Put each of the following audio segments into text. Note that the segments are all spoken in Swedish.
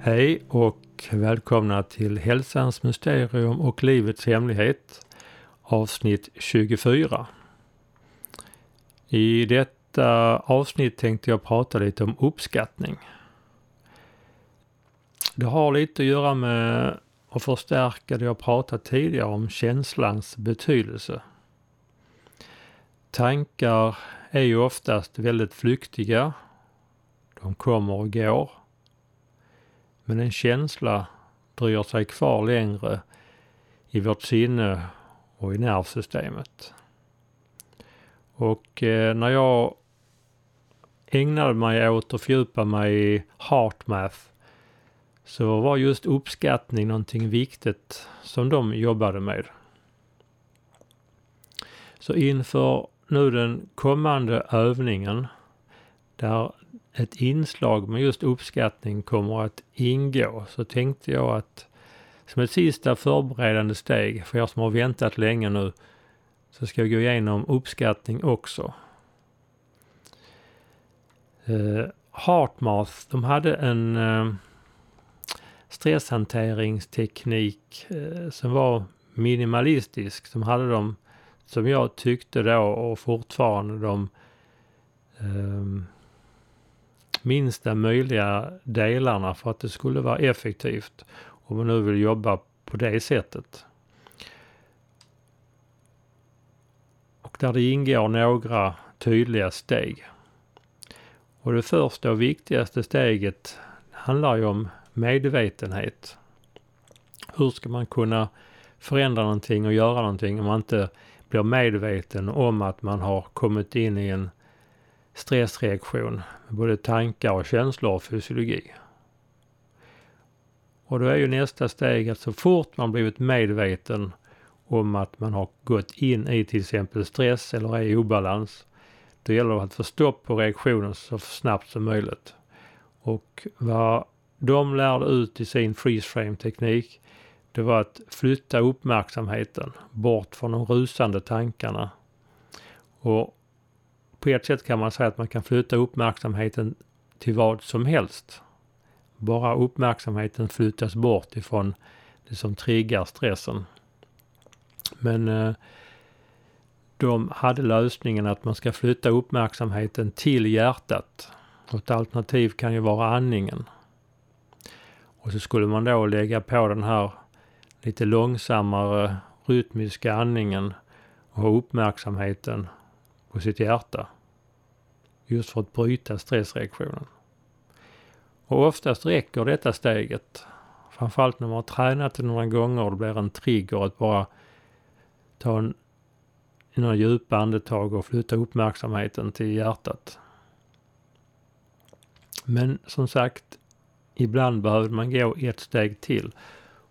Hej och välkomna till Hälsans mysterium och livets hemlighet avsnitt 24. I detta avsnitt tänkte jag prata lite om uppskattning. Det har lite att göra med att förstärka det jag pratat tidigare om känslans betydelse. Tankar är ju oftast väldigt flyktiga. De kommer och går. Men en känsla dröjer sig kvar längre i vårt sinne och i nervsystemet. Och eh, när jag ägnade mig åt att fördjupa mig i heartmath så var just uppskattning någonting viktigt som de jobbade med. Så inför nu den kommande övningen där ett inslag med just uppskattning kommer att ingå så tänkte jag att som ett sista förberedande steg för er som har väntat länge nu så ska jag gå igenom uppskattning också. Eh, uh, Heartmath, de hade en uh, stresshanteringsteknik eh, som var minimalistisk. Som hade de, som jag tyckte då och fortfarande de um, minsta möjliga delarna för att det skulle vara effektivt om man nu vill jobba på det sättet. Och där det ingår några tydliga steg. Och det första och viktigaste steget handlar ju om medvetenhet. Hur ska man kunna förändra någonting och göra någonting om man inte blir medveten om att man har kommit in i en stressreaktion med både tankar och känslor och fysiologi. Och då är ju nästa steg att så fort man blivit medveten om att man har gått in i till exempel stress eller är i obalans. Då gäller det att få stopp på reaktionen så snabbt som möjligt. Och vad de lärde ut i sin freeze frame teknik det var att flytta uppmärksamheten bort från de rusande tankarna. Och på ett sätt kan man säga att man kan flytta uppmärksamheten till vad som helst. Bara uppmärksamheten flyttas bort ifrån det som triggar stressen. Men eh, de hade lösningen att man ska flytta uppmärksamheten till hjärtat. Ett alternativ kan ju vara andningen. Och så skulle man då lägga på den här lite långsammare rytmiska andningen och ha uppmärksamheten på sitt hjärta. Just för att bryta stressreaktionen. Och oftast räcker detta steget. Framförallt när man har tränat det några gånger och det blir en trigger att bara ta en, några djupa andetag och flytta uppmärksamheten till hjärtat. Men som sagt, ibland behövde man gå ett steg till.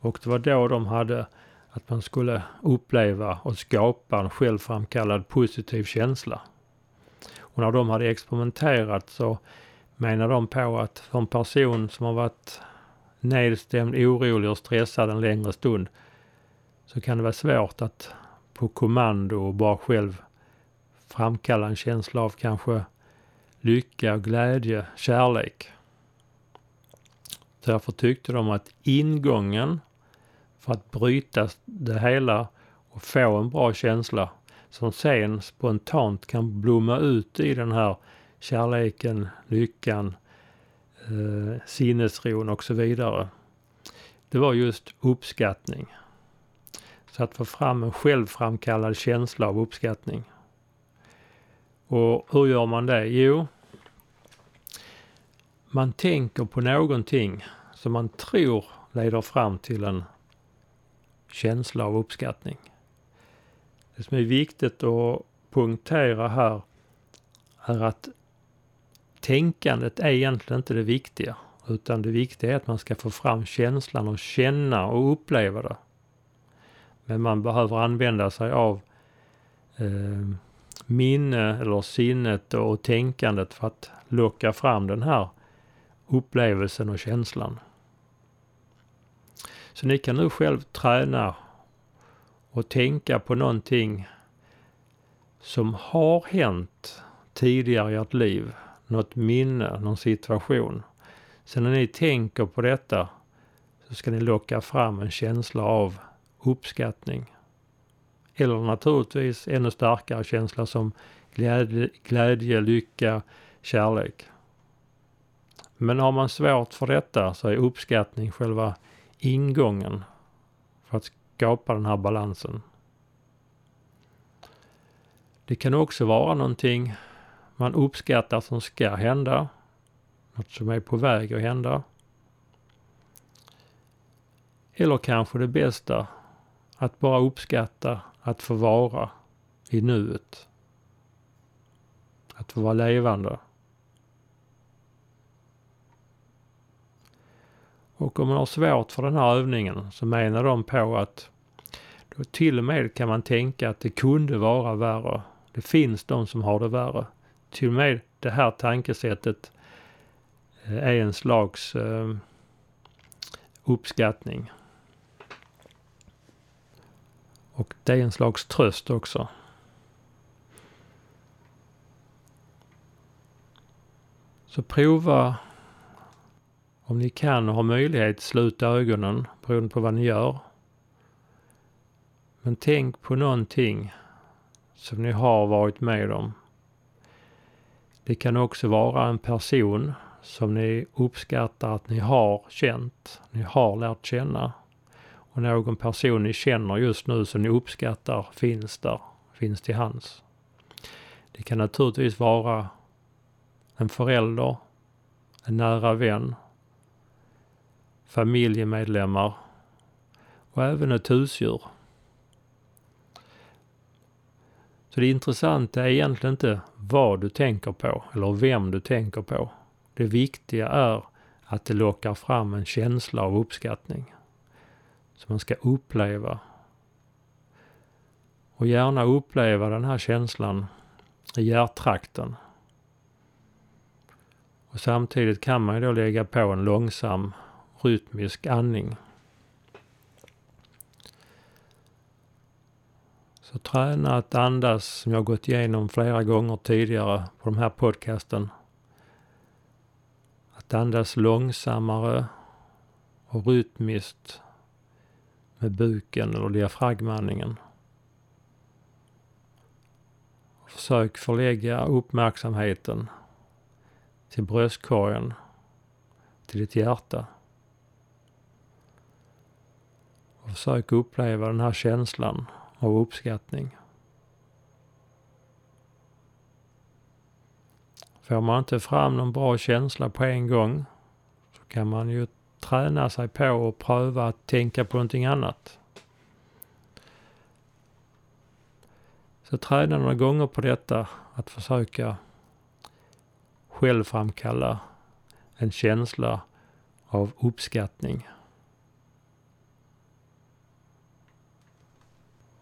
Och det var då de hade att man skulle uppleva och skapa en självframkallad positiv känsla. Och när de hade experimenterat så menar de på att för en person som har varit nedstämd, orolig och stressad en längre stund så kan det vara svårt att på kommando och bara själv framkalla en känsla av kanske lycka, glädje, kärlek. Därför tyckte de att ingången för att bryta det hela och få en bra känsla som sen spontant kan blomma ut i den här kärleken, lyckan, eh, sinnesron och så vidare. Det var just uppskattning. Så att få fram en självframkallad känsla av uppskattning. Och hur gör man det? Jo, man tänker på någonting som man tror leder fram till en känsla av uppskattning. Det som är viktigt att punktera här är att tänkandet är egentligen inte det viktiga. Utan det viktiga är att man ska få fram känslan och känna och uppleva det. Men man behöver använda sig av eh, minne eller sinnet och tänkandet för att locka fram den här upplevelsen och känslan. Så ni kan nu själv träna och tänka på någonting som har hänt tidigare i ert liv. Något minne, någon situation. Sen när ni tänker på detta så ska ni locka fram en känsla av uppskattning. Eller naturligtvis ännu starkare känsla som glädje, glädje, lycka, kärlek. Men har man svårt för detta så är uppskattning själva ingången för att skapa den här balansen. Det kan också vara någonting man uppskattar som ska hända. Något som är på väg att hända. Eller kanske det bästa, att bara uppskatta att få vara i nuet. Att få vara levande. Och om man har svårt för den här övningen så menar de på att då till och med kan man tänka att det kunde vara värre. Det finns de som har det värre. Till och med det här tankesättet eh, är en slags eh, uppskattning. Och det är en slags tröst också. Så prova om ni kan och har möjlighet, sluta ögonen beroende på vad ni gör. Men tänk på någonting som ni har varit med om. Det kan också vara en person som ni uppskattar att ni har känt, ni har lärt känna. Och någon person ni känner just nu som ni uppskattar finns där, finns till hands. Det kan naturligtvis vara en förälder, en nära vän, familjemedlemmar och även ett husdjur. Så det intressanta är egentligen inte vad du tänker på eller vem du tänker på. Det viktiga är att det lockar fram en känsla av uppskattning. Som man ska uppleva. Och gärna uppleva den här känslan i hjärttrakten. Och samtidigt kan man ju då lägga på en långsam rytmisk andning. Så träna att andas som jag gått igenom flera gånger tidigare på de här podcasten. Att andas långsammare och rytmiskt med buken eller diafragmandningen. Försök förlägga uppmärksamheten till bröstkorgen, till ditt hjärta. Och försök uppleva den här känslan av uppskattning. Får man inte fram någon bra känsla på en gång så kan man ju träna sig på och pröva att tänka på någonting annat. Så träna några gånger på detta, att försöka själv framkalla en känsla av uppskattning.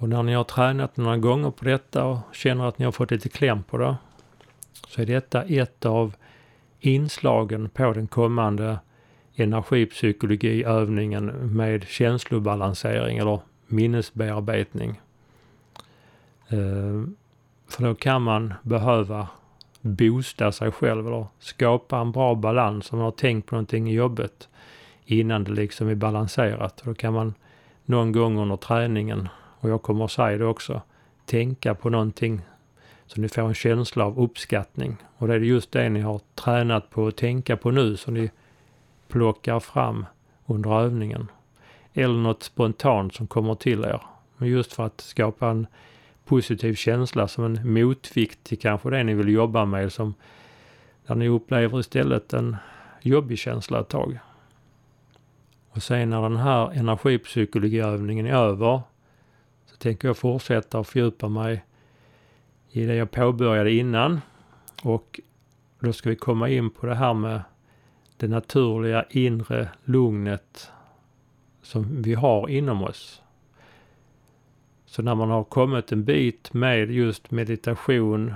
Och när ni har tränat några gånger på detta och känner att ni har fått lite kläm på det så är detta ett av inslagen på den kommande energipsykologiövningen med känslobalansering eller minnesbearbetning. Eh, för då kan man behöva boosta sig själv eller skapa en bra balans om man har tänkt på någonting i jobbet innan det liksom är balanserat. Då kan man någon gång under träningen och jag kommer att säga det också, tänka på någonting så ni får en känsla av uppskattning. Och det är just det ni har tränat på att tänka på nu som ni plockar fram under övningen. Eller något spontant som kommer till er. Men just för att skapa en positiv känsla som en motvikt till kanske det ni vill jobba med som där ni upplever istället en jobbig känsla ett tag. Och sen när den här energipsykologiövningen är över tänker jag fortsätta och fördjupa mig i det jag påbörjade innan. Och då ska vi komma in på det här med det naturliga inre lugnet som vi har inom oss. Så när man har kommit en bit med just meditation,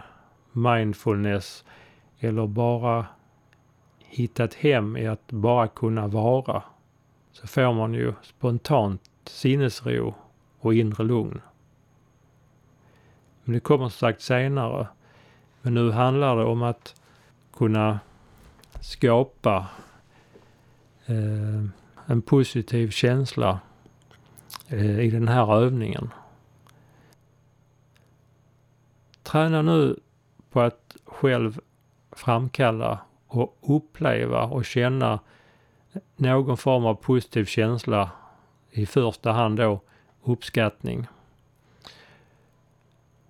mindfulness eller bara hittat hem i att bara kunna vara. så får man ju spontant sinnesro och inre lugn. Men det kommer som sagt senare. Men nu handlar det om att kunna skapa eh, en positiv känsla eh, i den här övningen. Träna nu på att själv framkalla och uppleva och känna någon form av positiv känsla. I första hand då uppskattning.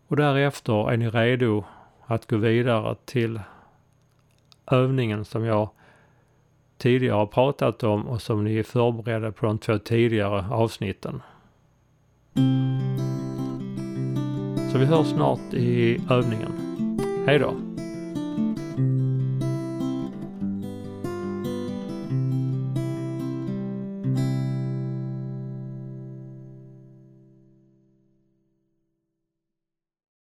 Och därefter är ni redo att gå vidare till övningen som jag tidigare har pratat om och som ni är förberedda på de två tidigare avsnitten. Så vi hörs snart i övningen. Hej då!